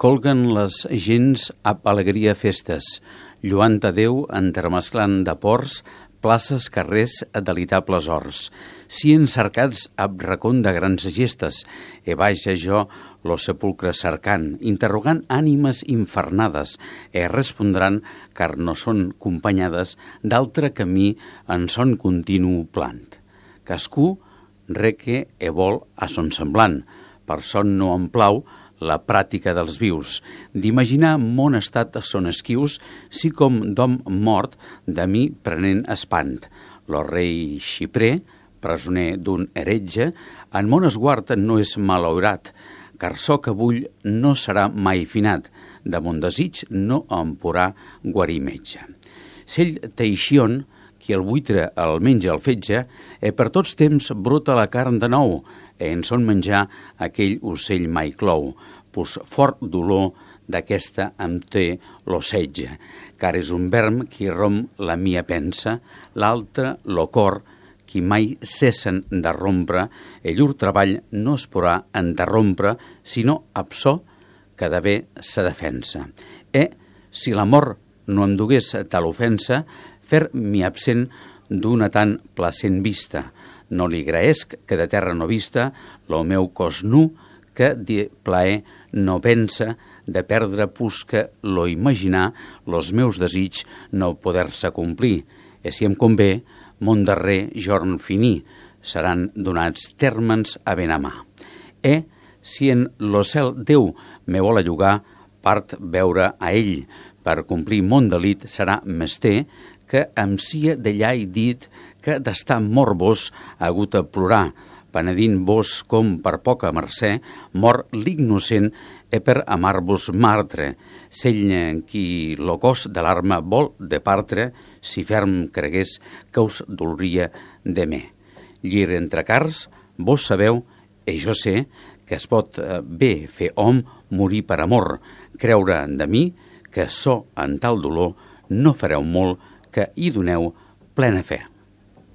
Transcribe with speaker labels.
Speaker 1: Colguen les gens ab alegria festes, lluant a Déu entremesclant de ports, places, carrers, delitables horts. Si encercats ab racon de grans gestes, e baixa jo lo sepulcre cercant, interrogant ànimes infernades, e respondran, car no són companyades, d'altre camí en son continu plant. Cascú reque e vol a son semblant, per son no em plau la pràctica dels vius, d'imaginar mon estat son esquius, si com d'hom mort de mi prenent espant. Lo rei Xipré, presoner d'un heretge, en mon esguard no és malaurat, car so que vull no serà mai finat, de mon desig no em podrà guarir metge. Sell teixion, qui el buitre el menja el fetge, e per tots temps bruta la carn de nou, en son menjar aquell ocell mai clou, pos fort dolor d'aquesta em té l'ossetge, car és un verm qui rom la mia pensa, l'altre lo cor, qui mai cessen de rompre, e llur treball no es podrà enderrompre, sinó absó que de bé se defensa. E, si l'amor no em dugués tal ofensa, fer-m'hi absent d'una tan placent vista. No li graesc que de terra no vista lo meu cos nu que de plaer no pensa de perdre pusca lo imaginar los meus desig no poder-se complir. E si em convé, mon darrer jorn finí, seran donats termens a ben a mà. E, si en lo cel Déu me vol allugar, part veure a ell, per complir mon delit serà mester que em sia d'allà i dit que d'estar morbós ha hagut a plorar, penedint vos com per poca mercè, mor l'innocent e per amar-vos martre, sell qui lo cos de l'arma vol de partre, si ferm cregués que us dolria de me. Llir entre cars, vos sabeu, e jo sé, que es pot eh, bé fer hom morir per amor, creure de mi que so en tal dolor no fareu molt que hi doneu plena fe.